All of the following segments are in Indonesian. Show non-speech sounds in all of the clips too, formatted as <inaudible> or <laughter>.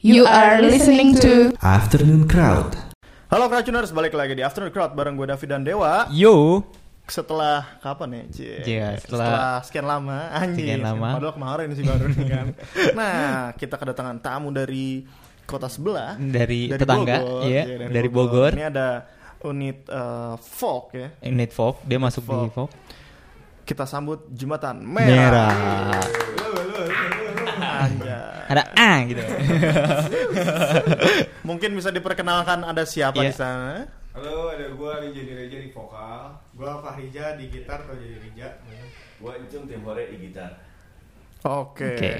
You are listening to Afternoon Crowd. Halo Crowdtuners, balik lagi di Afternoon Crowd bareng gue David dan Dewa. Yo, Setelah kapan ya? Cie? Iya, setelah- sekian lama. Anjir. Sekian lama. Padahal kemarin sih baru nih kan. <laughs> nah, kita kedatangan tamu dari kota sebelah. dari, tetangga, Bogor. iya, Iya, dari Bogor. Ini ada unit eh, folk ya. Unit Fog, dia masuk di Fog. Fog. Kita sambut jembatan merah. Merah. Anjay. Ada A gitu. <laughs> Mungkin bisa diperkenalkan ada siapa Iya. di sana? Halo, ada gua Rija di Reja di vokal. Gua Fahrija di gitar atau jadi Rija. Gua Encung Timore di gitar. Oke. Oke.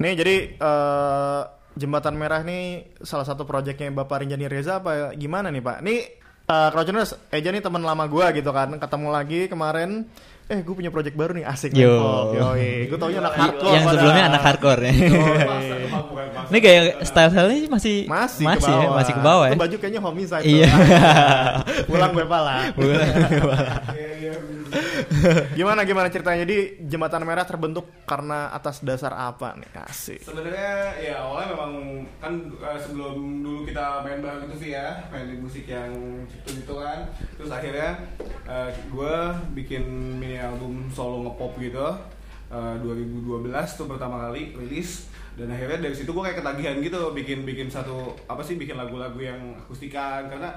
Nih jadi eh, jembatan merah nih salah satu proyeknya Bapak Rinjani Reza apa gimana nih Pak? Nih uh, Crowdtuners, Eja nih teman lama gua gitu kan, ketemu lagi kemarin. Eh, gue punya project baru nih, asik. Yo. Yo, gue taunya anak hardcore. Yang sebelumnya anak hardcore ya. Ini kayak style-stylenya masih Masih, masih ke ya, bawah. masih ke bawah ya. Baju kayaknya homicide. Iya. tuh. Pulang gue pala. Iya, iya. Gimana gimana ceritanya? Jadi jembatan merah terbentuk karena atas dasar apa nih? Asik. Sebenarnya ya awalnya memang kan eh, sebelum dulu kita main bareng itu sih ya, main di musik yang itu gitu kan. Terus akhirnya eh, gua bikin mini album solo ngepop gitu. eh, 2012 tuh pertama kali rilis dan akhirnya dari situ gue kayak ketagihan gitu bikin bikin satu apa sih bikin lagu-lagu yang akustikan karena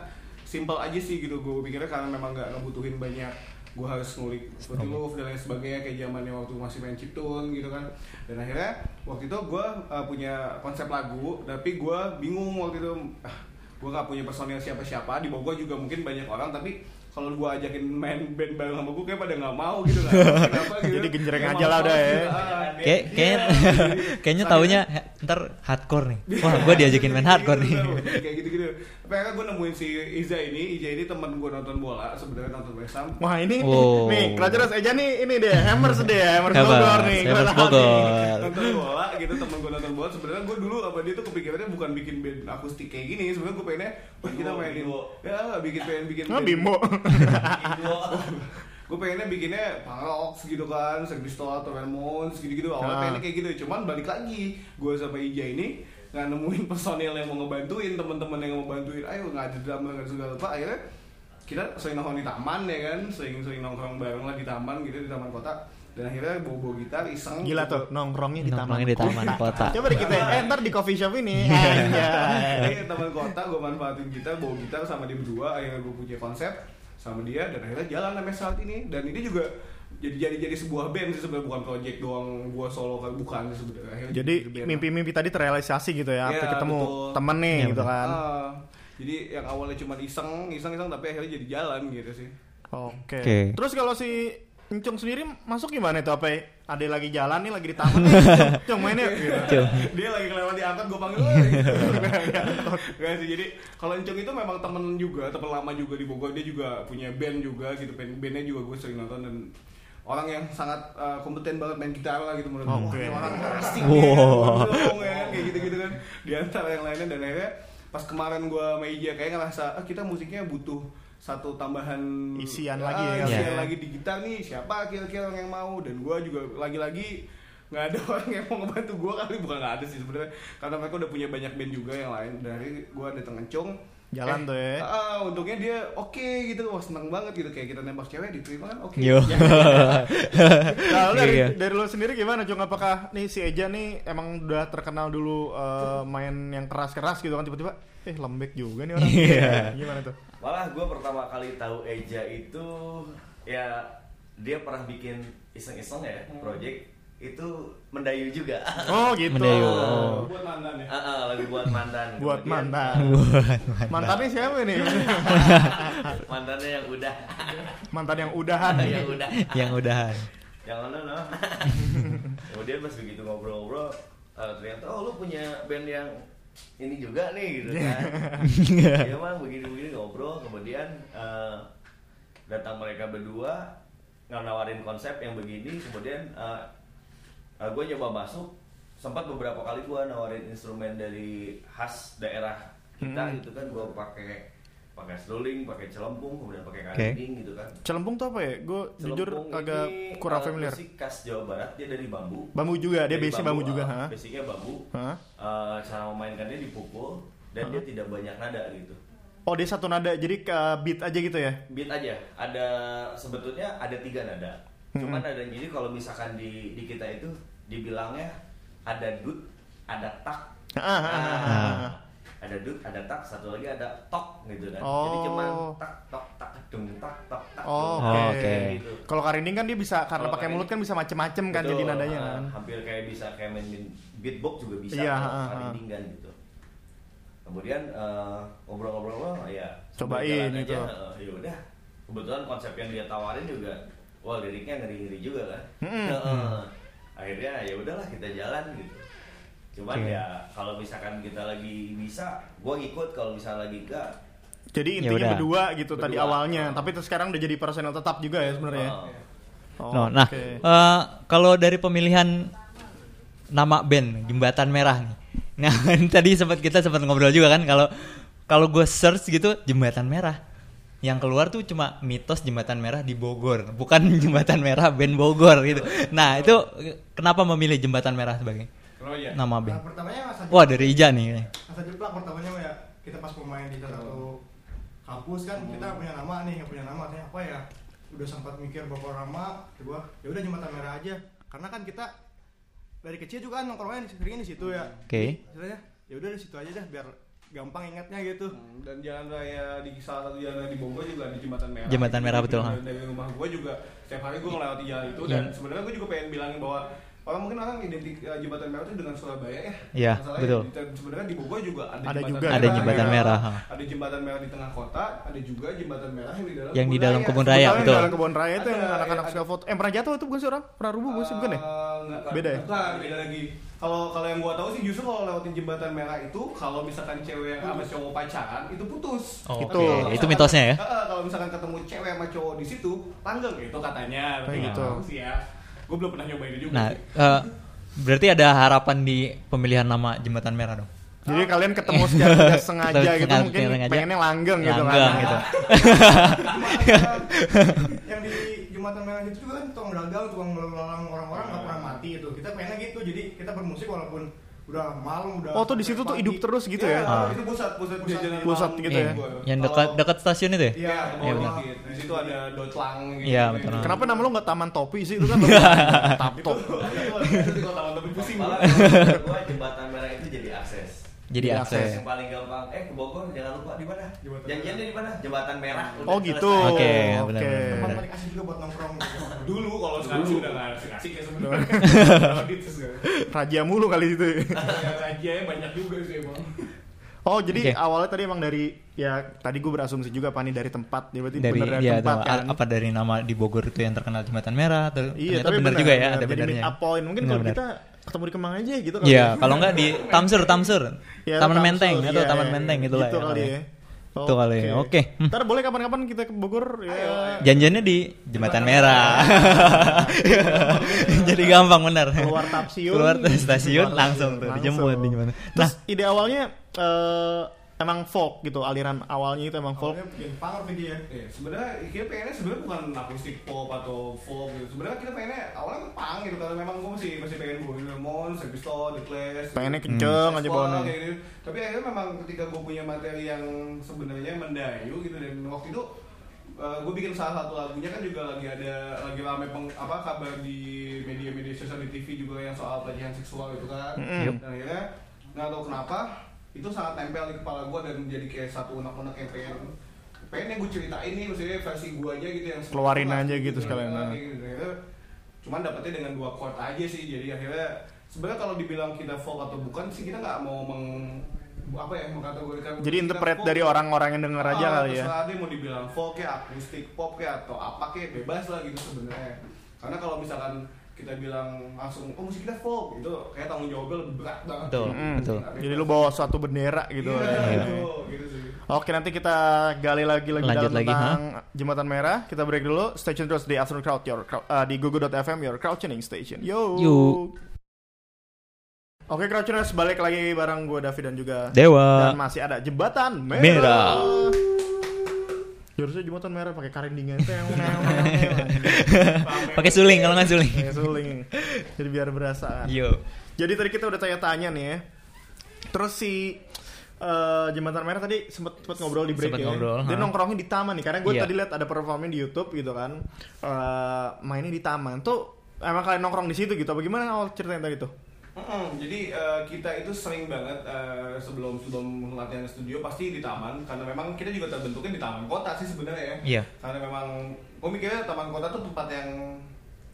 simple aja sih gitu gue pikirnya karena memang nggak ngebutuhin banyak gue harus ngulik Fruity Loop dan lain sebagainya kayak zamannya waktu masih main chiptune gitu kan dan akhirnya waktu itu gue uh, punya konsep lagu tapi gue bingung waktu itu ah, gue nggak punya personil siapa-siapa di Bogor juga mungkin banyak orang tapi kalau gue ajakin main band bareng sama gue kayak pada nggak mau gitu kan Kenapa <laughs> gitu Jadi genjreng Kayak aja lah udah ya. gitu, ah. Kayak kayak Iya. <laughs> kayaknya Akhirnya- taunya "Eh, ntar hardcore nih. Wah, gua diajakin main hardcore nih. kayak gitu gitu akhirnya gue nemuin si Iza ini Iza ini teman gue nonton bola sebenarnya nonton West Ham Wah ini Wow. nih Crowdtuners Eja nih ini deh Hammers deh Hammers Bogor nih. Hammers. Bogor. nonton bola gitu temen gue nonton bola sebenarnya gue dulu apa dia tuh kepikirannya bukan bikin band akustik kayak gini sebenarnya gue pengennya wah kita mainin Bimbo. ya bikin pengen bikin Nggak bimbo. <laughs> gue pengennya bikinnya punk gitu kan Sex Pistols atau Ramones gitu-gitu awalnya Ah. pengennya kayak gitu cuman balik lagi gue sama Ija ini nggak nemuin personil yang mau ngebantuin teman-teman yang mau bantuin ayo nggak ada drama nggak ada segala apa akhirnya kita sering nongkrong di taman ya kan sering-sering nongkrong bareng lah di taman gitu di taman kota dan akhirnya bawa-bawa gitar iseng Gila gitu. tuh nongkrongnya di taman. Nongkrongnya di taman kota. Coba deh kita eh ntar di coffee shop ini. Iya. Jadi taman kota gue manfaatin gitar, bawa gitar sama dia berdua, akhirnya gue punya konsep sama dia dan akhirnya jalan sampai saat ini dan ini juga jadi jadi jadi sebuah band sih sebenarnya bukan project doang gue solo kan bukan sih sebenarnya Akhirnya Jadi mimpi-mimpi tadi terrealisasi gitu ya, waktu ketemu betul. temen nih Iya, gitu betul. kan. Ah, jadi yang awalnya cuma iseng iseng iseng tapi akhirnya jadi jalan gitu sih Oke. Oke. Terus kalau si Encung sendiri masuk gimana itu apa? ya? Ada lagi jalan nih lagi di taman. eh, Cung main yuk gitu. Dia lagi kelewat diangkat gue panggil. <laughs> Gak sih jadi kalau Encung itu memang temen juga temen lama juga di Bogor dia juga punya band juga gitu band bandnya juga gue sering nonton dan orang yang sangat uh, kompeten banget main gitar lah gitu menurut gue Oke. Wah, ini orang asik Wow. ya ya. Kayak gitu gitu kan. Di antara yang lainnya dan akhirnya pas kemarin gue sama Ija kayak ngerasa ah, kita musiknya butuh satu tambahan Isian Ah, lagi ya? kan? isian Iya. lagi di gitar nih. Siapa kira-kira orang yang mau? Dan gue juga lagi-lagi nggak ada <laughs> orang yang mau ngebantu gue kali. Bukan nggak ada sih sebenarnya. Karena mereka udah punya banyak band juga yang lain. Dari gue dateng Encung Jalan tuh ya. ah, untungnya dia oke gitu wah seneng banget gitu kayak kita nembak cewek diterima kan oke Yo. <laughs> Nah, lu dari, Iya. dari lu sendiri gimana, Cung? Apakah nih si Eja nih emang udah terkenal dulu eh, main yang keras-keras gitu kan tiba-tiba eh lembek juga nih orang. Iya. Gimana tuh? Malah gue pertama kali tahu Eja itu ya dia pernah bikin iseng-iseng ya project itu mendayu juga. Oh, gitu. Mendayu. Oh. buat mantan ya Ah, ah, lagi buat mantan. Buat Kemudian- mantan. <laughs> Buat mantan. Mantannya siapa nih? <laughs> Mantannya yang udah. Mantan yang udahan. <laughs> yang udah. Yang udahan. Yang mana no? Kemudian pas begitu ngobrol-ngobrol eh, ternyata oh lu punya band yang ini juga nih gitu kan. Iya emang begini-begini ngobrol kemudian eh, datang mereka berdua nawarin konsep yang begini kemudian eh, eh, gue nyoba masuk sempat beberapa kali gue nawarin instrumen dari khas daerah kita Hmm. gitu kan gue pakai pakai seruling, pakai celempung, kemudian pakai Oke. karinding gitu kan. Celempung tuh apa ya? Gue jujur agak kurang alat familiar. musik khas Jawa Barat dia dari bambu. Bambu juga, dia basic bambu juga, ah, ha? Basicnya bambu. Hah? Eh, cara memainkannya dipukul dan dia tidak banyak nada gitu. Oh dia satu nada, jadi ke beat aja gitu ya? Beat aja. Ada sebetulnya ada tiga nada. Cuman ada jadi kalau misalkan di di kita itu dibilangnya ada dut, ada tak. Ah, ah, ah, ah, ah. Ada dut, ada tak, satu lagi ada tok gitu kan. Oh. Jadi cuman tak tok tak dung tak tok tak. Oh, oke. Oh, oke. Gitu. Kalau karinding kan dia bisa karena pakai mulut kan bisa macem-macem kan jadi nadanya kan. Hampir kayak bisa kayak main beatbox juga bisa Iya, kalau ah, ah. karinding kan gitu. Kemudian eh, ngobrol-ngobrol ya Cobain gitu. aja, eh, ya udah. Kebetulan konsep yang dia tawarin juga wah liriknya ngeri-ngeri juga kan. Heeh. Akhirnya ya udahlah kita jalan gitu. Cuman Oke. ya kalau misalkan kita lagi bisa, gua ngikut kalau misalnya lagi enggak Jadi Ya intinya udah. berdua gitu tadi Berdua. awalnya, Oh. tapi terus sekarang udah jadi personel tetap juga ya sebenarnya. oh, Oh, No, nah, oke. eh, kalau dari pemilihan nama band Jembatan Merah nih. Nah, <laughs> tadi sempat kita sempat ngobrol juga kan kalau kalau gue search gitu Jembatan Merah. Yang keluar tuh cuma mitos Jembatan Merah di Bogor, bukan <laughs> Jembatan Merah band Bogor gitu. Nah, itu kenapa memilih Jembatan Merah sebagai Oh iya. nama Nah, band? pertamanya masa Wah, dari Ija nih. masa jeplak pertamanya ya kita pas pemain di salah satu kampus kan kita punya nama nih yang punya nama tanya apa ya udah sempat mikir beberapa nama coba ya udah jembatan merah aja karena kan kita dari kecil juga kan nongkrongnya di- seringnya di situ ya Oke. istilahnya ya udah di situ aja dah biar gampang ingatnya gitu Hmm, dan jalan raya di salah satu jalan raya di Bogor juga ada jembatan merah. Jembatan merah, betul, Dari, ha. dari rumah gue juga setiap hari gue ngelewati jalan itu dan Iya. sebenarnya gue juga pengen bilangin bahwa orang mungkin orang identik eh, jembatan merah itu dengan Surabaya ya. Iya, Masalahnya betul. di- Sebenarnya di Bogor juga ada, Ada jembatan juga. merah. Ada jembatan ya. merah, ha. Ada jembatan merah di tengah kota, ada juga jembatan merah yang di dalam Yang di kebun dalam raya. kebun raya, betul. yang dalam kebun raya itu yang Ada, anak-anak ada. suka foto. Eh pernah jatuh itu bukan sih orang? Pernah rubuh bukan sih bukan ya? Eh, enggak, Beda ya? Bukan, beda lagi. Kalau kalau yang gua tahu sih justru kalau lewatin jembatan merah itu kalau misalkan cewek yang sama cowok pacaran itu putus. Oh, Gitu. Tapi kalau Itu mitosnya ya? Heeh, kalau misalkan ketemu cewek sama cowok di situ, langgeng gitu katanya. Kayak gitu. sih ya. Gua belum pernah nyobain itu juga. Nah, sih. eh, berarti ada harapan di pemilihan nama Jembatan Merah dong. Jadi kalian ketemu secara <laughs> tidak sengaja gitu sengaja, mungkin sengaja. pengennya langgeng gitu Langgeng kan. gitu. <laughs> <laughs> yang di jembatan merah itu juga kan tukang dagang tukang melalang orang-orang mati itu kita pengennya gitu jadi kita bermusik walaupun udah malam udah Oh, tuh di situ tuh hidup terus gitu Iya, ya? Ah. itu pusat pusat jajanan Pusat malam gitu Iya, ya? Yang dekat Kalau- dekat stasiun itu ya? iya Iya, bawah benar. Di situ ada dotlang gitu. Iya, betul. Kenapa nama lo nggak Taman Topi sih <laughs> itu kan? Tap top. Itu di kota tapi pusing banget. jembatan merah itu jadi. Jadi Jadi akses. Yang paling gampang, eh ke Bogor jangan lupa di mana? Jembatan Janjiannya di mana? Jembatan merah. Udah Oh gitu. Oke, Oke. benar, benar, tempat paling asik juga buat nongkrong Dulu kalau sekarang sih udah nggak asik-asik ya sebenarnya. <laughs> Sekarang. Raja mulu kali itu. Ya, Rajianya banyak juga sih emang. Oh jadi Oke. awalnya tadi emang dari ya tadi gue berasumsi juga Pani dari tempat, ya berarti Dari bener dari ya tempat kan. apa dari nama di Bogor itu yang terkenal Jembatan Merah atau Iya, ternyata tapi benar juga ya benar. ada Jadi benarnya. up point. Mungkin kalau kita ketemu di Kemang aja gitu kali Iya, ya. kalau enggak di Tamsur, Tamsur. Ya, Taman Menteng atau iya, Taman iya, Menteng gitu lah gitu ya. kali namanya. ya. Itu kali ya. Oke. Hmm. Ntar boleh kapan-kapan kita ke Bogor ya. Janjiannya di Jembatan Merah. <laughs> Jadi gampang benar. Keluar stasiun. Keluar stasiun langsung tuh dijemput di Jembatan. Nah, Terus ide awalnya eh, emang folk gitu, aliran awalnya itu emang folk. awalnya bikin punk apa dia Iya, sebenarnya kita pengennya sebenarnya bukan akustik pop atau folk gitu. Sebenarnya kita pengennya awalnya kan punk gitu karena memang gue masih masih pengen bawain Ramones, Sex Pistols, The Clash. Pengennya gitu. kenceng aja kayak gitu. Tapi akhirnya memang ketika gue punya materi yang sebenarnya mendayu gitu dan waktu itu gue bikin salah satu lagunya kan juga lagi ada lagi rame peng, apa kabar di media-media sosial di TV juga yang soal pelecehan seksual itu kan. Mm-mm. Dan akhirnya nggak tahu kenapa itu sangat nempel di kepala gue dan menjadi kayak satu unek-unek yang pengen pengen gue ceritain nih maksudnya versi gue aja gitu yang Keluarin aja lagu gitu sekalian, nah. gitu. Cuman dapetnya dengan dua chord aja sih jadi akhirnya sebenarnya kalau dibilang kita folk atau bukan sih kita nggak mau meng apa ya mengkategorikan Jadi interpret folk. dari orang-orang yang denger aja Ah, kali ya. dia mau dibilang folk ya akustik pop ya atau apa kayak bebas lah gitu sebenarnya karena kalau misalkan kita bilang langsung oh musik kita folk itu kayak tanggung jawabnya lebih berat banget Betul, Mm-mm. betul. Jadi lu bawa suatu bendera gitu. Iya, ya. gitu, gitu sih. Oke nanti kita gali lagi lebih Lanjut dalam lagi, tentang Jembatan Merah. Kita break dulu. Stay tune terus di Afternoon Crowd your crowd, uh, di Google.fm your crowd tuning station. Yo. Yo. Oke Crowdtuners balik lagi bareng gue David dan juga Dewa. dan masih ada Jembatan Merah. Merah. Harusnya jembatan merah pakai karindingan <laughs> Pakai suling kalau nggak suling. Kayak suling. Jadi biar berasa kan. Yo. Jadi tadi kita udah tanya-tanya nih ya. Terus si eh, jembatan merah tadi sempet, sempet ngobrol di break Sempet ya. ngobrol, Dia ha. nongkrongnya di taman nih karena gue Iya. tadi lihat ada performnya di YouTube gitu kan. Eh, mainnya di taman tuh emang kalian nongkrong di situ gitu. Bagaimana awal ceritanya tadi tuh? Mm-mm, jadi eh, kita itu sering banget eh, sebelum sebelum latihan studio pasti di taman karena memang kita juga terbentuknya di taman kota sih sebenarnya ya. Iya. Karena memang gue mikirnya taman kota tuh tempat yang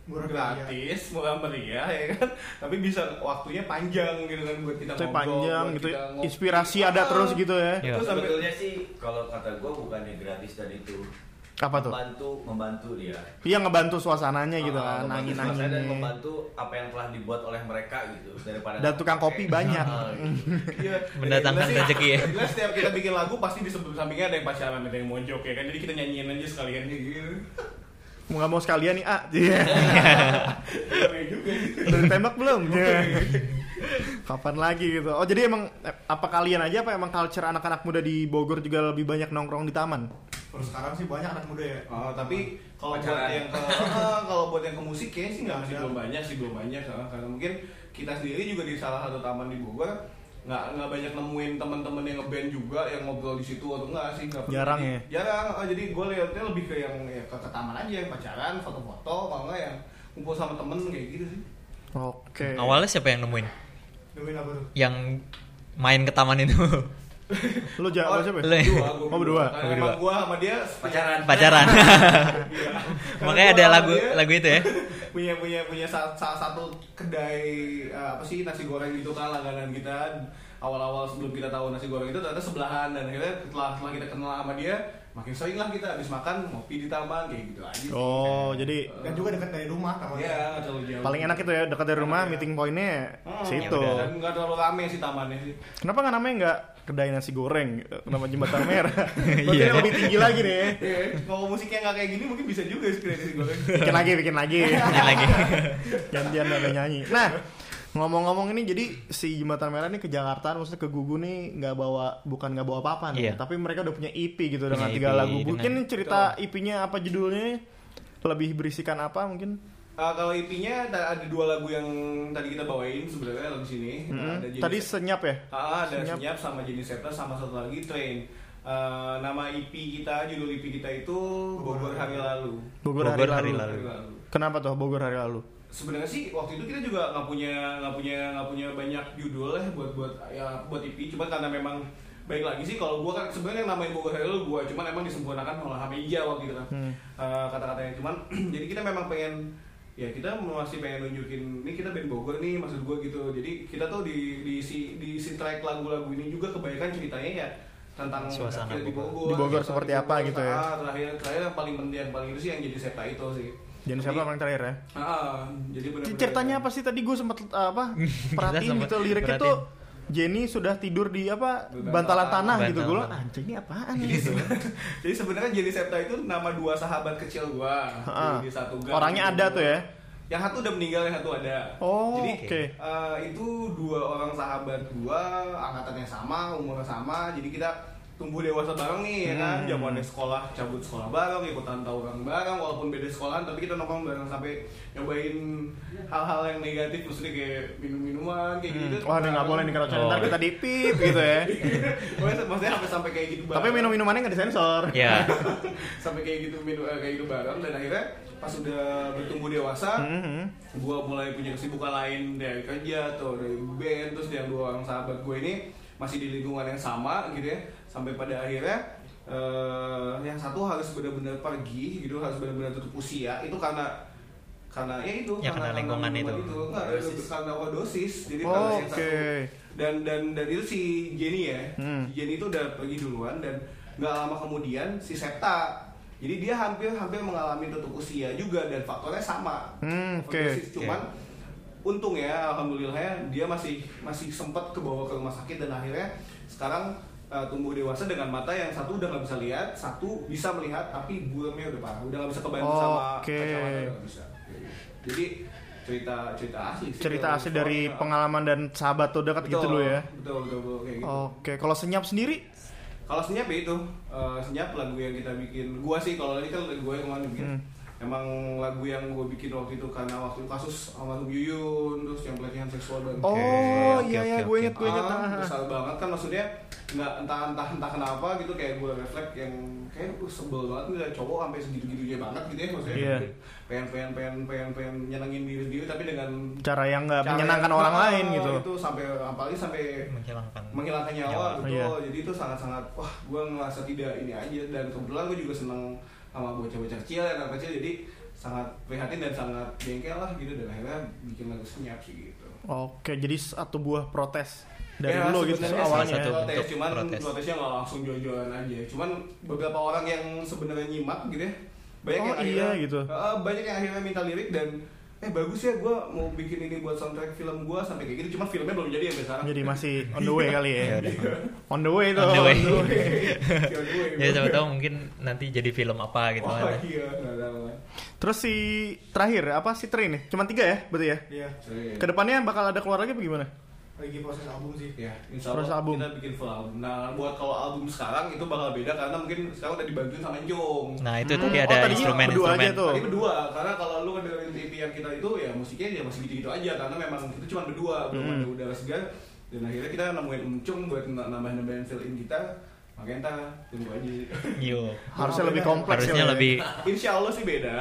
Murah gratis, murah meriah ya kan. <laughs> Tapi bisa waktunya panjang gitu kan buat kita ngobrol, panjang buat gitu. kita ngopi. Inspirasi ada Ah, terus gitu ya. Iya. Terus sampai Sebetulnya sih kalau kata gue bukannya gratis dan itu Apa tuh? membantu membantu dia Iya ngebantu suasananya gitu Ah, kan, membantu suasana dan membantu apa yang telah dibuat oleh mereka gitu daripada Dan tukang kopi banyak. Ah, <laughs> gitu. Iya. <laughs> Mendatangkan Jelas sih, rezeki ya. jelas setiap kita bikin lagu pasti di sebelum sampingnya ada yang pacaran, ada yang mojok ya kan. Jadi kita nyanyiin aja sekalian gitu. Mau nggak mau sekalian nih, ah. <laughs> Iya. Iya juga. Udah ditembak belum? Iya. Kapan lagi gitu? Oh jadi emang eh, apa kalian aja apa emang culture anak-anak muda di Bogor juga lebih banyak nongkrong di taman? Terus sekarang sih banyak anak muda ya. Oh, tapi kalau buat yang ke ah, <laughs> kalau buat yang ke musik kayaknya sih nggak masih belum banyak sih belum banyak ah. karena mungkin kita sendiri juga di salah satu taman di Bogor nggak nggak banyak nemuin teman-teman yang ngeband juga yang ngobrol di situ atau enggak sih nggak pernah. Jarang ya? jarang ah, jadi gue lihatnya lebih ke yang ya, ke, ke taman aja yang pacaran foto-foto kalau nggak yang kumpul sama temen kayak gitu sih Oke. Awalnya siapa yang nemuin? Nemuin apa tuh? Yang main ke taman itu. <laughs> <laughs> Lu jago siapa? Lu- berdua, gua Oh, berdua. Oh, emang berdua. gua sama dia pacaran Pacaran. <laughs> Iya. <laughs> Makanya ada lagu dia lagu itu ya. punya punya punya salah, salah satu kedai eh, apa sih nasi goreng gitu kan langganan kita awal-awal sebelum kita tahu nasi goreng itu ternyata sebelahan dan akhirnya setelah, setelah kita kenal sama dia makin sering lah kita habis makan ngopi di taman kayak gitu aja sih. Oh, jadi Dan juga dekat dari rumah taman. Iya, terlalu jauh. paling enak itu ya dekat dari rumah, Iya. meeting pointnya Hmm, situ. ya. Dan nggak terlalu rame sih tamannya sih. Kenapa nggak namanya nggak kedai nasi goreng? Kenapa jembatan <laughs> merah? Iya. lebih tinggi lagi nih. ya. Iya, kalau musiknya nggak kayak gini mungkin bisa juga sih kedai nasi goreng. Bikin lagi, bikin lagi. Bikin lagi. <laughs> Gantian ada nyanyi. Nah, ngomong-ngomong ini jadi si jembatan merah ini ke Jakarta, maksudnya ke Gugu nih nggak bawa bukan nggak bawa apa-apa nih, Iya. tapi mereka udah punya EP gitu dengan tiga lagu. dengan- Mungkin cerita EP-nya apa judulnya? Lebih berisikan apa mungkin? Uh, kalau EP-nya ada, ada dua lagu yang tadi kita bawain sebenarnya lagu sini. Mm-mm. Ada Jenis- Tadi senyap ya? Ah, ada Senyap. senyap. sama jenis setter sama satu lagi train. Uh, nama EP kita, judul EP kita itu Bogor Hari Lalu. Bogor, Bogor hari, Hari lalu. Lalu. Kenapa tuh Bogor hari lalu? Sebenarnya sih waktu itu kita juga nggak punya nggak punya nggak punya banyak judul ya buat buat ya buat EP. Cuman karena memang baik lagi sih kalau gua kan sebenarnya yang namain Bogor Lalu gua cuman emang disempurnakan oleh Hamija waktu itu kan. Hmm. Uh, kata-katanya cuman <clears throat> jadi kita memang pengen ya kita masih pengen nunjukin ini kita band Bogor nih maksud gue gitu jadi kita tuh di di si di si track lagu-lagu ini juga kebanyakan ceritanya ya tentang Suasana kita di Bogor. Bogor Di Bogor seperti di apa gitu ya? Ah, terakhir terakhir yang paling penting yang paling itu sih yang jadi septa itu sih Jadi siapa paling terakhir ya? ah, jadi benar-benar Ceritanya apa sih tadi gue sempat apa <laughs> perhatiin sempet gitu liriknya perhatiin. tuh Jenny sudah tidur di apa bantalan bantalan tanah tanah. gitu gue Bantalan anjing ini apaan jadi gitu. sebenarnya jadi sebenarnya jadi septa itu nama dua sahabat kecil Ha-ha. di, di satu gang Orangnya gitu. ada tuh ya? yang satu udah meninggal yang satu ada Oh, jadi oke. eh, itu dua orang sahabat gua angkatannya sama umurnya sama jadi kita tumbuh dewasa bareng nih ya kan Hmm. zamannya sekolah cabut sekolah bareng ikutan tawuran bareng walaupun beda sekolahan tapi kita nongkrong bareng sampai nyobain hal-hal yang negatif maksudnya kayak minum-minuman kayak gitu Hmm. Wah, ini nggak boleh nih kalau Oh. ntar kita di pip gitu ya. <laughs> Maksudnya maksudnya sampai sampai kayak gitu Tapi minum minumannya nggak disensor. Ya. <laughs> sampai kayak gitu minum eh, kayak gitu bareng dan akhirnya pas udah bertumbuh dewasa Mhm. gua mulai punya kesibukan lain dari kerja atau dari band terus yang dua orang sahabat gue ini masih di lingkungan yang sama gitu ya sampai pada akhirnya eh, yang satu harus benar-benar pergi gitu harus benar-benar tutup usia itu karena karena ya itu Ya, karena lingkungan itu. Nggak, Overdosis. karena overdosis jadi Oh, karena yang satu dan dan dan itu si Jenny ya Hmm. si Jenny itu udah pergi duluan dan nggak lama kemudian si Septa jadi dia hampir hampir mengalami tutup usia juga dan faktornya sama Hmm, oke. Overdosis. cuman untung ya alhamdulillah ya, dia masih masih sempat kebawa ke rumah sakit dan akhirnya sekarang uh, tumbuh dewasa dengan mata yang satu udah nggak bisa lihat satu bisa melihat tapi buramnya udah parah udah nggak bisa kebantu sama Oke. kacamata udah nggak bisa jadi cerita cerita asli sih Cerita asli soal- dari pengalaman dan sahabat tuh dekat gitu Betul, lo ya. betul betul, betul kayak gitu Oke, kalau senyap sendiri kalau senyap ya itu eh, senyap lagu yang kita bikin gua sih kalau ini kan gue yang kemarin bikin Hmm. Emang lagu yang gue bikin waktu itu karena waktu itu kasus almarhum Yuyun terus yang pelecehan seksual dan Oh oke, iya iya gue inget gue inget. Ah, besar banget kan maksudnya nggak entah entah entah kenapa gitu kayak gue refleks yang kayak gue sebel banget nih cowok sampai segitu gitunya banget gitu ya maksudnya Iya. pengen pengen pengen pengen pengen nyenengin diri sendiri tapi dengan Cara yang nggak menyenangkan yang- orang Ah, lain gitu. itu sampai apalagi sampai menghilangkan menghilangkan nyawa, Nyawa. betul Iya. jadi itu sangat sangat wah gue ngerasa tidak ini aja dan kebetulan gue juga seneng sama bocah-bocah kecil anak kecil jadi sangat prihatin dan sangat jengkel lah gitu dan akhirnya bikin lagu senyap sih gitu Oke, jadi satu buah protes dari Ya, lo gitu awalnya. satu ya. protes, bentuk cuman protes. protesnya nggak langsung jual-jualan aja cuman beberapa orang yang sebenarnya nyimak gitu ya banyak Oh, yang akhirnya iya, gitu. Eh, banyak yang akhirnya minta lirik dan eh bagus ya gue mau bikin ini buat soundtrack film gue sampai kayak gitu cuma filmnya belum jadi sampai sekarang Jadi masih on the way kali ya. Ya udah. on the way tuh. On the way. <laughs> ya ya siapa tahu mungkin nanti jadi film apa gitu oh kan iya. Terus si terakhir apa si Tri nih? Cuman tiga ya, berarti ya? Iya. Ke depannya bakal ada keluar lagi apa gimana? Lagi proses album sih. Ya, insya Allah album. kita bikin full album. Nah, buat kalau album sekarang itu bakal beda karena mungkin sekarang udah dibantuin sama Jong. nah itu Hmm, tadi oh, ada tadinya instrumen berdua aja instrumen tuh. Tadi berdua, karena kalau lu dengerin EP yang kita itu ya musiknya ya masih gitu-gitu aja karena memang itu cuma berdua, belum Hmm. ada udara segar. Dan akhirnya kita nemuin Encung buat nambahin-nambahin fill in kita. Makanya kita tunggu aja. Yo. Harusnya lebih kompleks harusnya ya. lebih <laughs> Insya Allah sih beda.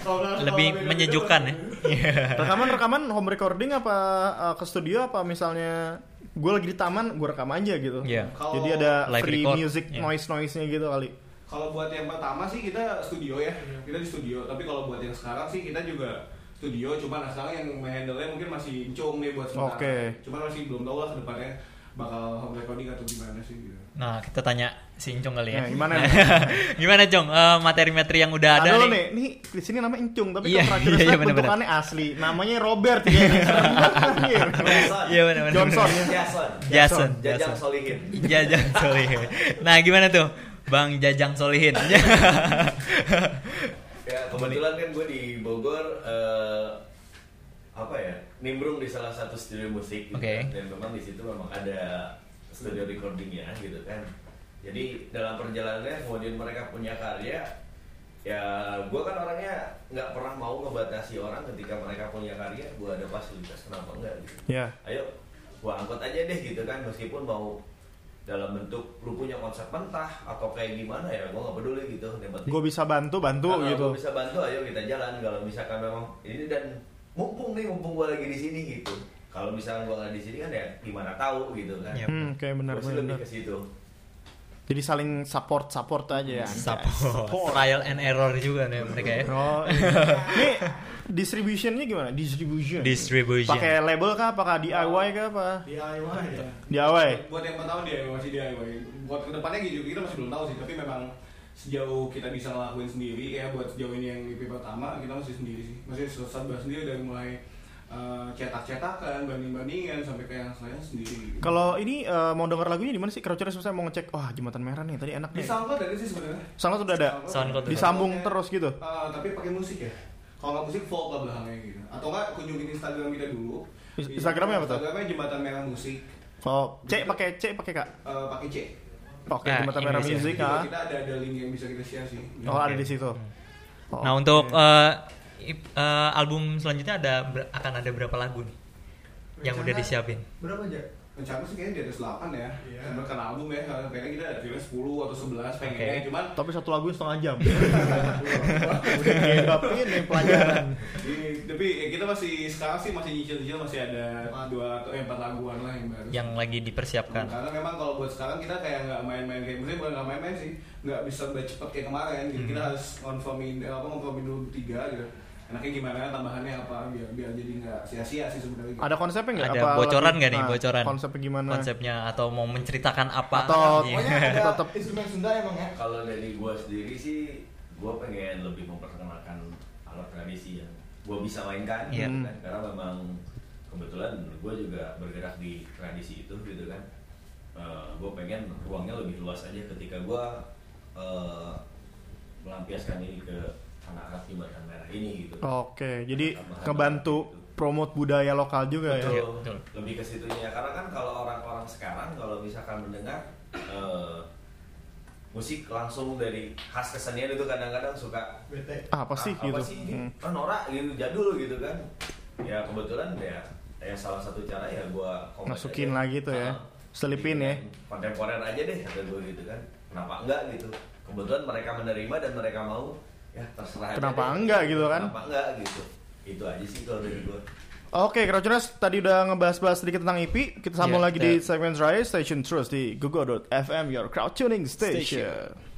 Kalau nggak- lebih menyejukkan ya beda. <laughs> Rekaman rekaman home recording apa uh, ke studio apa misalnya gue lagi di taman gue rekam aja gitu. Iya. Kalau- Jadi ada Live free record, music iya. noise noise nya gitu kali. Kalau buat yang pertama sih kita studio ya, kita di studio. Tapi kalau buat yang sekarang sih kita juga studio. Cuman nah sekarang yang handle-nya mungkin masih Encung nih buat sementara. Oke. Cuman masih belum tahu lah ke depannya bakal home recording atau gimana sih gitu. Nah kita tanya si Incung kali ya Nah, gimana? <laughs> gimana Cong Eh, materi-materi yang udah ada Ada nih nih, nih di sini namanya Encung tapi Iya, kalau iya, iya, bener-bener. bentukannya asli. Namanya Robert ya. Anjir. <laughs> Iya benar-benar Johnson ya. Jason Jason Jajang Jason Solihin Jajang <laughs> Solihin nah gimana tuh Bang Jajang Solihin ya kebetulan kan gue di Bogor eh, apa ya nimbrung di salah satu studio musik gitu Oke. kan. dan memang di situ memang ada studio recordingnya gitu kan. Jadi dalam perjalanannya kemudian mereka punya karya ya gue kan orangnya nggak pernah mau ngebatasi orang ketika mereka punya karya gue ada fasilitas kenapa enggak gitu. Ya. ayo gua angkut aja deh gitu kan meskipun mau dalam bentuk lu punya konsep mentah atau kayak gimana ya gua nggak peduli gitu. Yang penting Gue bisa bantu bantu kalau gitu. gua bisa bantu ayo kita jalan. Kalau misalkan memang ini dan mumpung nih mumpung gua lagi di sini gitu kalau misalkan gua nggak di sini kan ya gimana tahu gitu kan Iya. Hmm, kayak benar benar. lebih ke situ Jadi saling support support aja ya. Support trial and error juga nih mereka ya Oh. <laughs> Nih distributionnya gimana? Distribution. distribution Pakai label kah? Apakah DIY kah apa? DIY ya. DIY. Buat yang pertama dia masih DIY. Buat ke depannya gitu kita masih belum tahu sih. Tapi memang sejauh kita bisa ngelakuin sendiri ya buat sejauh ini yang EP pertama kita masih sendiri sih. Masih serba sendiri dari mulai eh, cetak-cetakan, banding-bandingan sampai ke yang lainnya sendiri. Gitu. Kalau ini eh, mau denger lagunya di mana sih? Crouchers saya mau ngecek. Wah, jembatan merah nih. Tadi enak di nih. SoundCloud ada sih sebenarnya. SoundCloud udah ada. SoundCloud. Disambung terus gitu. Eh, tapi pakai musik ya. Kalau nggak musik folk lah belakangnya gitu. Atau nggak kunjungin Instagram kita dulu. Instagramnya apa tuh? Instagramnya jembatan merah musik. Oh, C pakai C pakai Kak. Eh, pakai C. Oke, Ya, jembatan merah Jadi ah. Kita ada ada link yang bisa kita share sih. Oh, ada di situ. Oh, nah oke. untuk eh, eh, album selanjutnya ada ber- akan ada berapa lagu nih yang udah Rencana disiapin Berapa aja? Rencana sih kayaknya di atas 8 ya. Iya. Karena kan album ya, kayaknya kita ada rilis 10 atau 11 pengennya Oke. cuman tapi satu lagu setengah jam. <laughs> Udah diedapin nih pelajaran. Tapi ya kita masih sekarang sih masih nyicil-nyicil masih ada dua atau eh, empat laguan lah yang baru. yang lagi dipersiapkan Karena memang kalau buat sekarang kita kayak nggak main-main kayak maksudnya bukan nggak main-main sih, nggak bisa cepet kayak kemarin. Jadi kita Mhm. harus confirmin eh, apa confirmin dulu tiga gitu. Enaknya gimana tambahannya apa biar biar jadi nggak sia-sia sih sebenarnya. Ada konsepnya nggak? ada Apa bocoran nggak nih nah, bocoran Konsepnya gimana? konsepnya atau mau menceritakan apa Atau- Iya. Pokoknya <laughs> ada Tetep. instrumen Sunda emang ya. kalau dari gua sendiri sih gua pengen lebih memperkenalkan alat tradisi yang gua bisa mainkan Iya. gitu kan. karena memang kebetulan gua juga bergerak di tradisi itu gitu kan Eh, gua pengen ruangnya lebih luas aja ketika gua eh, melampiaskan ini ke anak-anak jembatan merah ini gitu Oke, jadi ngebantu gitu. promote budaya lokal juga ya. Betul. Iya, betul. lebih ke situnya karena kan kalau orang-orang sekarang kalau misalkan mendengar eh, musik langsung dari khas kesenian itu kadang-kadang suka bete apa sih "Ah, gitu apa sih Hmm. ah, norak gitu jadul gitu kan ya kebetulan ya ya salah satu cara ya gua Masukin aja. lagi tuh ya. Ah, Selipin ya. kontemporer aja deh kata gue gitu kan kenapa enggak gitu kebetulan mereka menerima dan mereka mau ya terserah aja Kenapa deh. enggak gitu kan? kenapa enggak gitu itu aja sih kalau dari gue Oke, Crouchers tadi udah ngebahas-bahas sedikit tentang EP. Kita sambung Iya, lagi di iya. segmen terakhir Station Trust di google.fm your crowd tuning station. Kita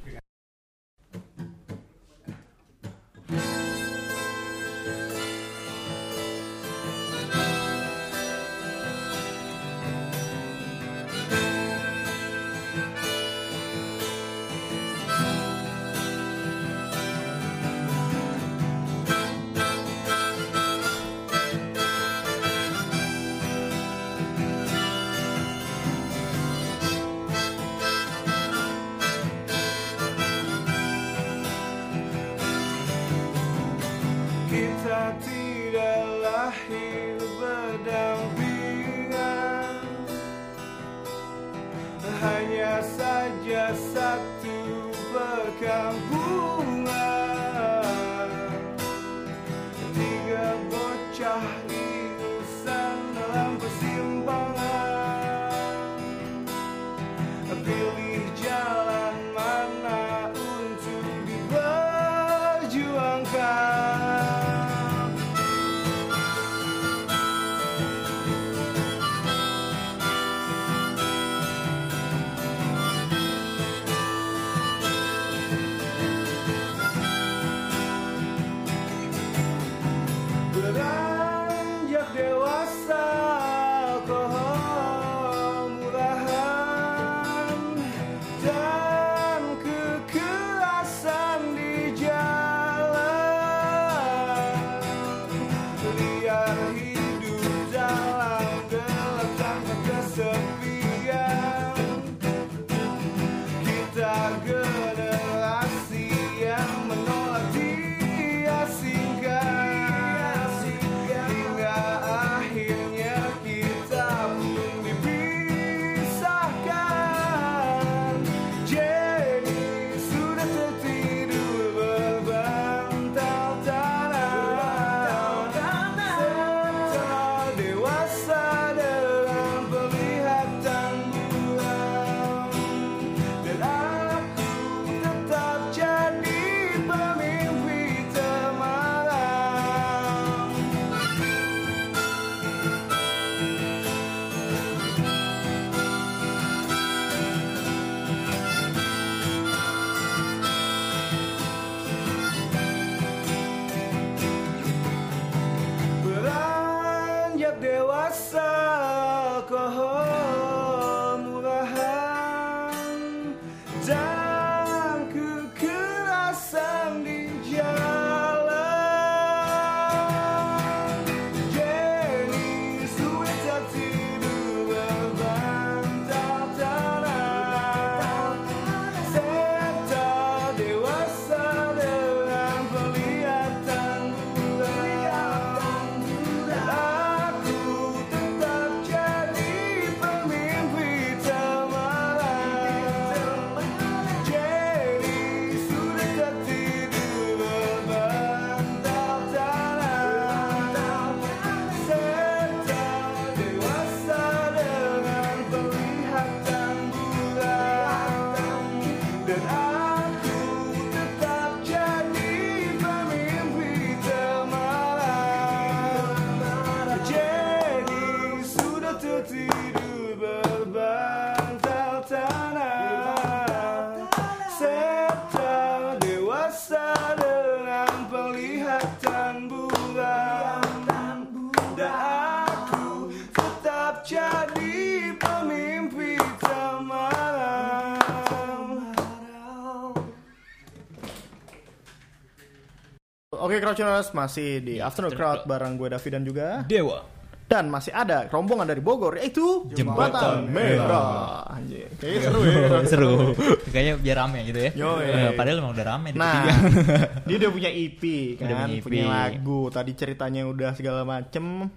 Crouchers masih di Afternoon Crowd bareng gue David dan juga Dewa. dan masih ada rombongan dari Bogor yaitu Jembatan Merah. Anjir, kayaknya seru ya. <laughs> Seru. <laughs> Kayaknya biar rame gitu ya. Yoi. Eh, padahal emang udah rame Nah, <laughs> dia udah punya EP kan, Udah punya punya, EP. lagu. Tadi ceritanya udah segala macem.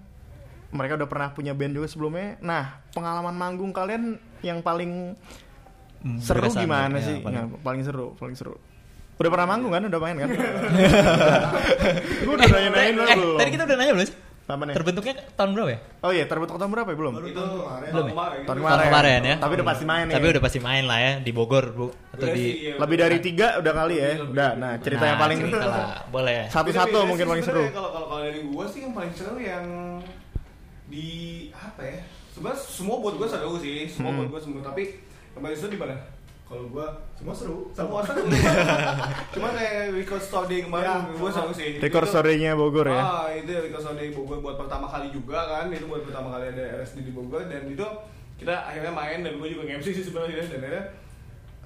Mereka udah pernah punya band juga sebelumnya. Nah, pengalaman manggung kalian yang paling seru berkesan gimana ya, sih? paling- Ya, paling seru, paling seru. Udah pernah manggung kan? Udah main kan? <laughs> Gue udah nanya-nanyain eh, belum? tadi kita udah nanya belum sih? Apa nih? Terbentuknya tahun berapa ya? Oh iya, terbentuk tahun berapa ya? Belum? Baru itu tahun kemarin. Belum ya? kemarin. Tahun Itu- kemarin. Tahun kemarin ya. Tapi udah pasti main nih. Tapi udah pasti main lah ya di Bogor, Bu. Atau Udah di sih, iya, Lebih udah. dari tiga udah kali ya. Lebih, Udah. Nah, cerita Nah, yang paling cerita lah. Boleh. satu-satu mungkin paling seru. Kalau kalau kalau dari gua sih yang paling seru yang di apa ya? Sebenarnya semua buat gua seru sih, semua Hmm. buat gua semua. Tapi yang paling seru di mana? Kalau gua semua seru. Semua seru. <laughs> Cuma kayak record store day kemarin Ya, gua seru sih. Record story-nya Bogor ya. Ah, itu record store day Bogor buat pertama kali juga kan. Itu buat pertama kali ada RSD di Bogor dan itu kita akhirnya main dan gua juga nge-MC sih sebenarnya dan akhirnya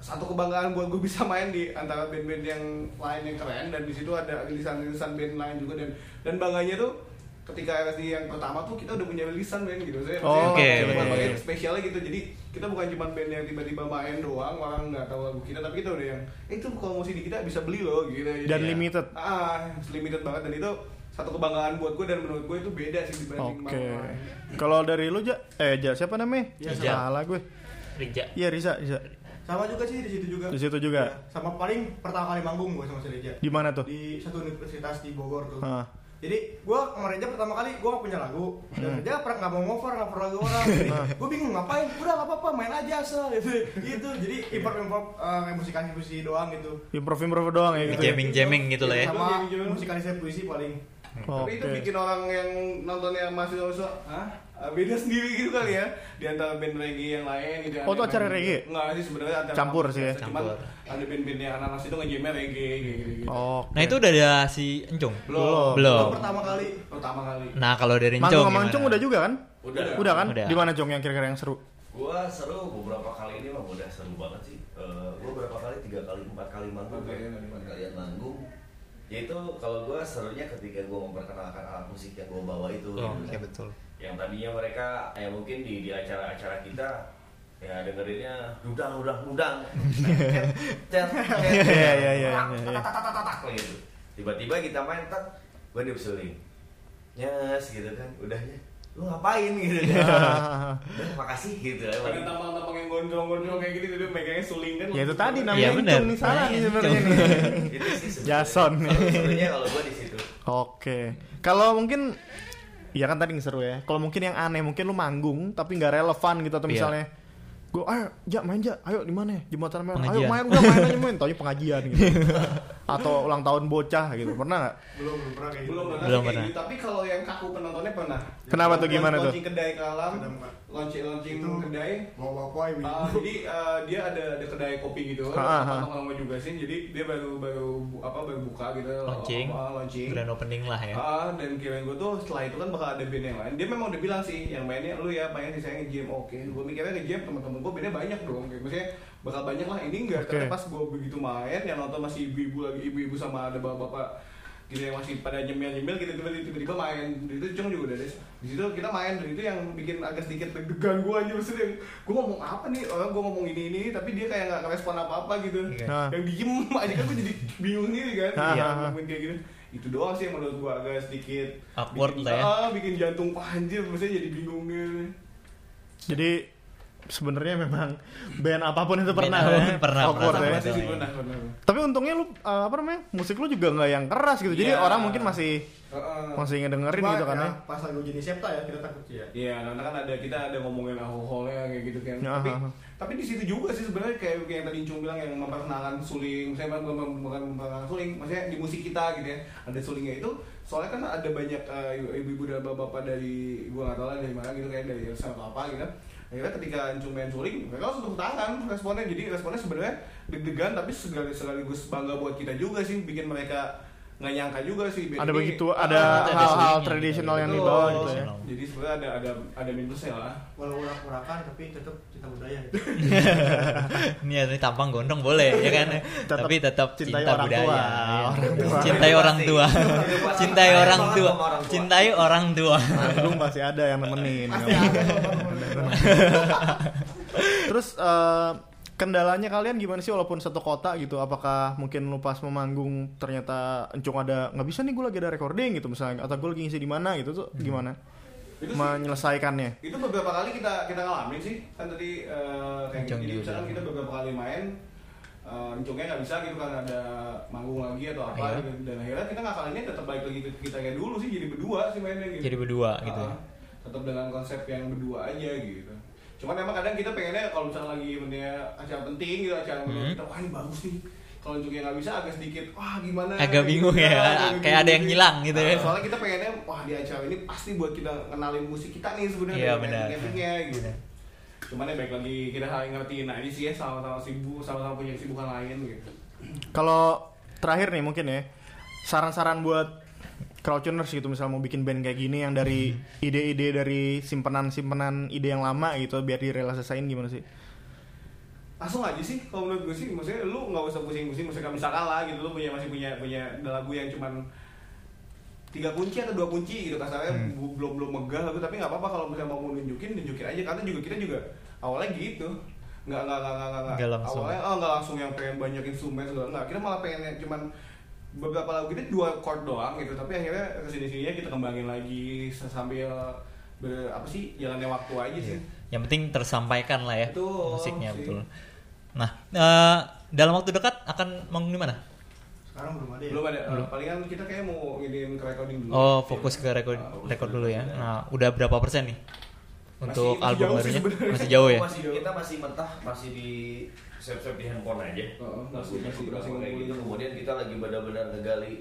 satu kebanggaan buat gue bisa main di antara band-band yang lain yang keren dan di situ ada rilisan-rilisan band lain juga dan dan bangganya tuh ketika RSD yang pertama tuh kita udah punya rilisan band gitu saya Oh, oke, oke. bagian spesialnya gitu jadi kita bukan cuma band yang tiba-tiba main doang orang nggak tahu lagu kita tapi kita udah yang eh, itu kalau mau CD kita bisa beli loh gitu Jadi Dan ya, limited. ah limited banget dan itu satu kebanggaan buat gue dan menurut gue itu beda sih dibanding Oke. lain. Kalau dari lu Ja, eh Ja siapa namanya? Iya, Salah gue. Rija. Iya Riza, Riza. Sama juga sih di situ juga. Di situ juga. Ya, sama paling pertama kali manggung gua sama si Reja. Di mana tuh? Di satu universitas di Bogor tuh. Ah. Jadi gua sama Reja pertama kali gua gak punya lagu. Dan Hmm. Reja pernah nggak mau ngover, nggak perlu lagu orang. Jadi gua bingung ngapain. Udah nggak apa-apa, main aja asal <laughs> gitu. gitu. Jadi import import kayak musikalis musisi doang gitu. Improve-improve doang ya gitu. ya? Jamming-jamming gitu lah ya. Sama musikalisasi puisi paling. Tapi itu Oke. bikin orang yang nontonnya masih hah? Ah, Beda sendiri gitu kali ya di antara band reggae yang lain gitu. Oh, itu acara band- reggae? Enggak sih sebenarnya acara Campur sih ya? Cuman Campur. ada band-band yang anak-anak itu ngejamnya reggae kayak gitu. Oh. Nah, itu udah ada si Encung. Belum. Belum. Pertama kali. Pertama kali. Nah, kalau dari Encung Manggung sama? Encung udah juga kan? Udah. Udah kan? Udah. Di mana Cung yang kira-kira yang seru? Gua seru beberapa kali ini mah udah seru banget sih. Eh, gua berapa kali tiga kali empat kali manggung Oke. empat kalian manggung. Yaitu kalau gua serunya ketika gua memperkenalkan alat musik yang gua bawa itu. Oh, gitu iya kan. betul. Yang tadinya mereka ya mungkin di di acara-acara kita ya dengerinnya dudang dudang dudang <laughs> Iya, iya, iya, iya, iya. tak, tak, tak, gitu tiba-tiba kita main tak gue diusulin nyes gitu kan udahnya lu ngapain gitu kan <laughs> udah makasih gitu ya Ada tampang-tampang yang gondrong-gondrong kayak gitu dia megangnya suling kan. Ya itu tadi Iya, namanya bener. Encung nih salah Nah, nih Encung. sebenarnya nih. itu sih sebenarnya. Jason. Sebenarnya kalau gue di situ Oke. Kalau mungkin Iya kan tadi yang seru ya. Kalau mungkin yang aneh, mungkin lu manggung tapi nggak relevan gitu atau Iya. misalnya gue ayo ja main ja ayo di mana jembatan merah. Ayo main udah main aja main. Taunya pengajian gitu <laughs> atau ulang tahun bocah gitu pernah nggak Belum belum pernah kayak gitu. Belum pernah, Belum pernah. gitu. Tapi kalau yang kaku penontonnya pernah. Kenapa tuh, gimana tuh? Launching kedai ke alam, launching launching Itu. kedai. Ibu. Ah, jadi eh, dia ada ada kedai kopi gitu, Ah, ah, ah. lama juga sih. Jadi dia baru baru bu- apa baru buka gitu, Launching. ah, launching. Grand opening lah ya. Ah, dan kirain gue tuh setelah itu kan bakal ada band yang lain. Dia memang udah bilang sih, yang mainnya lu ya, main sih saya nge-jam. Oke, gue mikirnya nge-jam teman-teman gue bandnya banyak dong. Kayak maksudnya bakal banyak lah. Ini enggak. Karena pas gue begitu main, yang nonton masih ibu-ibu lagi, ibu-ibu sama ada bapak-bapak gitu yang masih pada nyemil-nyemil gitu tiba-tiba main. Itu Cung juga udah ada. Di situ kita main dan itu yang bikin agak sedikit deg-degan gue aja maksudnya gue ngomong apa nih? Orang gue ngomong ini ini tapi dia kayak nggak respon apa-apa gitu. Iya. Ah. yang diem <laughs> aja kan gue jadi bingung sendiri kan. Iya, ngomongin kayak gitu. Itu doang sih yang menurut gue agak sedikit Awkward bikin, lah ya. ah, bikin jantung panjir maksudnya jadi bingung gitu jadi sebenarnya memang band apa pun itu Band pernah apa pun ya. pernah Awkward merasakan ya. Iya. pernah pernah tapi untungnya lu uh, apa namanya musik lu juga nggak yang keras gitu jadi Iya. orang mungkin masih Heeh. masih ngedengerin Cuma gitu kan ya, ya Pas lagu jenis Septa ya kita takut sih ya. Iya, karena kan ada kita ada ngomongin alkoholnya kayak gitu kan. Ya, tapi ha, ha. tapi di situ juga sih sebenarnya kayak kayak yang tadi Cung bilang yang memperkenalkan suling. Saya bukan mem- bukan memperkenalkan suling, maksudnya di musik kita gitu ya. Ada sulingnya itu soalnya kan ada banyak eh, ibu-ibu dan bapak-bapak dari gua nggak tahu lah dari mana gitu kayak dari sama apa gitu kan. Akhirnya ketika Cung main suling, mereka langsung tepuk tangan responnya. Jadi responnya sebenarnya deg-degan tapi sekali sekaligus bangga buat kita juga sih bikin mereka nggak nyangka juga sih ada ini- begitu Ah, ada ada hal-hal tradisional gitu. yang dibawa gitu ya Jadi sebenarnya ada ada ada minusnya lah. Walau urak-urakan tapi tetap cinta budaya gitu. <laughs> Ini ini tampang gondrong boleh ya kan. Tetap Tapi tetap cinta orang budaya. tua. <laughs> ya. Orang tua. Cintai orang tua. Cintai orang tua. sama orang tua. Cintai orang tua. Pasti ada yang nemenin ada teman-teman. <laughs> terus eh, kendalanya kalian gimana sih walaupun satu kota gitu apakah mungkin lu pas memanggung ternyata encung ada nggak bisa nih gue lagi ada recording gitu misalnya atau gue lagi ngisi di mana gitu tuh gimana Itu sih- menyelesaikannya? itu beberapa kali kita kita ngalamin sih kan tadi eh, kayak Encong gitu misalkan kita beberapa kali main eh, encongnya nggak bisa gitu kan ada manggung lagi atau apa Iya. gitu dan akhirnya kita ngakalinnya tetap balik lagi ke kita kayak dulu sih jadi berdua sih mainnya gitu Jadi berdua gitu ya. Tetap dengan konsep yang berdua aja gitu cuman emang kadang kita pengennya kalau misalnya lagi punya acara penting gitu acara Hmm. kita wah ini bagus nih kalau encongnya nggak bisa agak sedikit wah gimana Agak gitu. bingung ya, kayak agak bingung ada yang ngilang gitu ya. Ah, soalnya kita pengennya wah di acara ini pasti buat kita kenalin musik kita nih sebenarnya Iya, dari benar. ending-endingnya gitu cuman ya baik lagi kita saling ngertiin aja sih ya sama-sama sibuk sama-sama punya kesibukan lain gitu Kalau terakhir nih mungkin ya saran-saran buat crowdtuners gitu misal mau bikin band kayak gini yang dari ide-ide dari simpenan-simpenan ide yang lama gitu biar direalisasiin gimana sih? langsung aja sih kalau menurut gue sih maksudnya lu nggak usah pusing-pusing misalkan misalkan lah gitu lu punya masih punya punya lagu yang cuman tiga kunci atau dua kunci gitu kasarnya Hmm. belum belum megah lagu tapi nggak apa-apa kalau misalnya mau nunjukin nunjukin aja karena juga kita juga awalnya gitu. Nggak nggak nggak nggak nggak awalnya oh nggak langsung yang pengen banyak instrumen segala nggak. Kita malah pengen yang cuman beberapa lagu kita dua chord doang gitu tapi akhirnya ke sini sininya kita kembangin lagi sambil ber, apa sih jalannya waktu aja sih Yang penting tersampaikan lah ya Betul, musiknya sih. betul. Nah, eh, dalam waktu dekat akan manggung di mana? Sekarang belum ada ya. belum ada palingan kita kayak mau ngirim ke recording dulu Oh, fokus ke record fokus record dulu ya. Nah, udah berapa persen nih? Untuk masih album barunya masih jauh ya? Masih jauh. kita masih mentah masih di save-save di handphone aja Oh, masih- masih- masih kayak gitu kemudian kita lagi benar-benar ngegali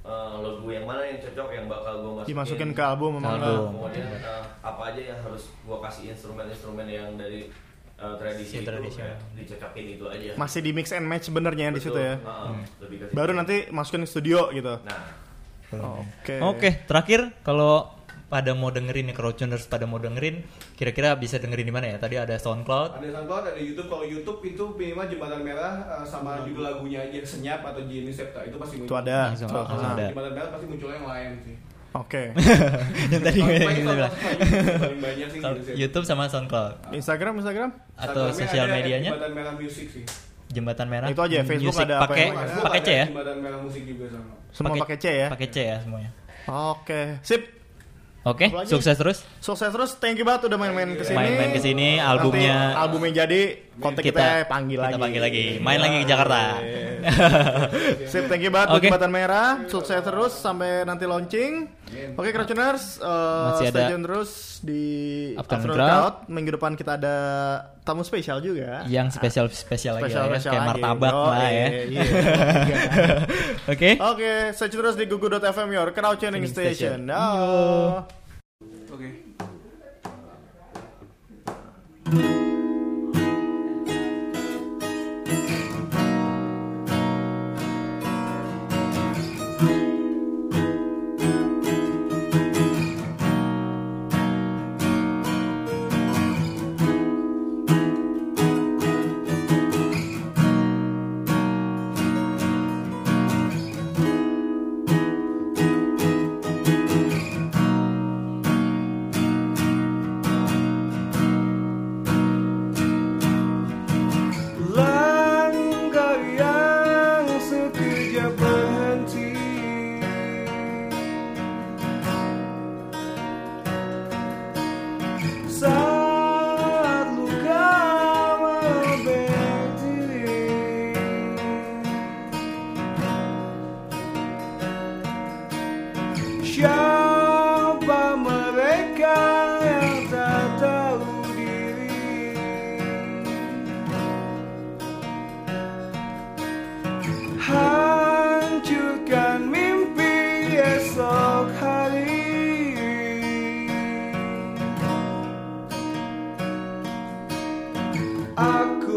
eh, lagu yang mana yang cocok yang bakal gue masukin Dimasukin ke album Ke memang album. kemudian eh, apa aja yang harus gue kasih instrumen-instrumen yang dari eh, tradisi Si itu ya, dicocokin itu aja masih di mix and match benernya di situ ya. Ke situ. Baru nanti masukin ke studio gitu. nah Oke. Oke, terakhir kalau pada mau dengerin nih crowdtuners pada mau dengerin kira-kira bisa dengerin di mana ya? Tadi ada SoundCloud. ada SoundCloud ada YouTube kalau YouTube itu minimal jembatan merah eh, sama judul lagunya aja senyap atau Jenny Septa itu pasti muncul Itu ada. Langsung- Tuh, langsung ah. ada. jembatan merah pasti muncul yang lain sih Oke. <laughs> yang tadi Paling- yang bilang. YouTube sama SoundCloud Instagram, Instagram? atau sosial medianya jembatan merah music sih jembatan merah. Itu aja, Facebook Music ada apa pakai pakai C ada ya? jembatan merah musik juga sama Semua pakai C ya? Pakai C ya semuanya. Oke. Sip. Oke, lagi? sukses terus. Sukses terus. Thank you banget udah main-main ke sini. Main-main ke sini, albumnya- Nanti albumnya jadi kontak kita, panggil kita lagi. panggil lagi. Main lagi ke Jakarta. <laughs> Sip, thank you banget buat Oke. Jembatan Merah. Sukses terus sampai nanti launching. Oke, Crowdtuners, uh, Masih stay ada tune terus di Afternoon Crowd. Crowd. Minggu depan kita ada tamu spesial juga. Yang spesial spesial lagi Spesial ya, spesial kayak lagi. martabak Oh, lah ya. iya, <laughs> iya. Oke. Oke, search terus di gugu.fm your crowd tuning station. station. Oh. oke Langkah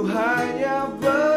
hanya ber